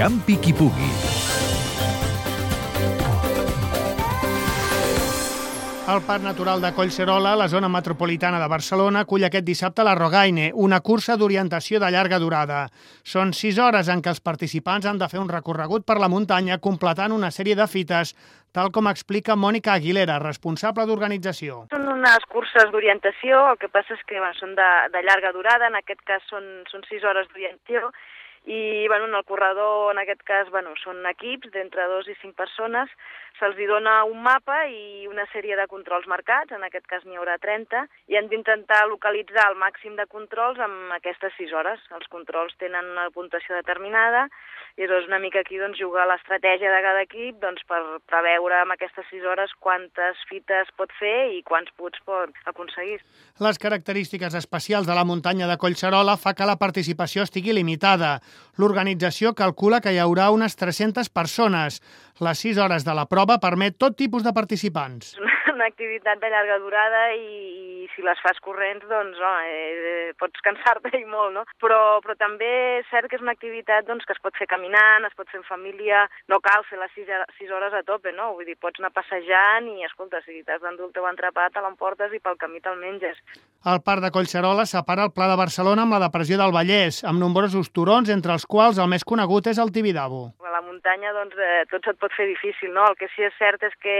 Campi qui pugui. El Parc Natural de Collserola, la zona metropolitana de Barcelona, acull aquest dissabte la Rogaine, una cursa d'orientació de llarga durada. Són sis hores en què els participants han de fer un recorregut per la muntanya completant una sèrie de fites, tal com explica Mònica Aguilera, responsable d'organització. Són unes curses d'orientació, el que passa és que bueno, són de, de llarga durada, en aquest cas són, són sis hores d'orientació, i bueno, en el corredor, en aquest cas, bueno, són equips d'entre dos i cinc persones, se'ls dona un mapa i una sèrie de controls marcats, en aquest cas n'hi haurà 30, i han d'intentar localitzar el màxim de controls amb aquestes 6 hores. Els controls tenen una puntuació determinada, i és una mica aquí doncs, jugar l'estratègia de cada equip doncs, per preveure amb aquestes 6 hores quantes fites pot fer i quants punts pot aconseguir. Les característiques especials de la muntanya de Collserola fa que la participació estigui limitada. L'organització calcula que hi haurà unes 300 persones. Les 6 hores de la prova permet tot tipus de participants. Una activitat de llarga durada i, i si les fas corrents, doncs, no, eh, pots cansar-te i molt, no? Però, però també és cert que és una activitat doncs, que es pot fer caminant, es pot fer en família, no cal fer les 6, 6 hores a tope, no? Vull dir, pots anar passejant i, escolta, si t'has d'endur el teu entrepat, te l'emportes i pel camí te'l menges. El Parc de Collserola separa el Pla de Barcelona amb la depressió del Vallès, amb nombrosos turons, entre els quals el més conegut és el Tibidabo. Muntanya, doncs, eh, tot se't pot fer difícil, no? El que sí és cert és que,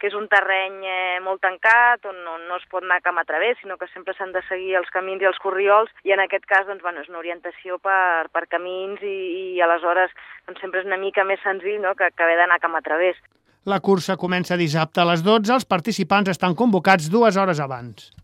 que és un terreny eh, molt tancat, on no, no es pot anar cap a través, sinó que sempre s'han de seguir els camins i els corriols, i en aquest cas, doncs, bueno, és una orientació per, per camins i, i aleshores doncs, sempre és una mica més senzill no? que, que haver d'anar cap a través. La cursa comença dissabte a les 12, els participants estan convocats dues hores abans.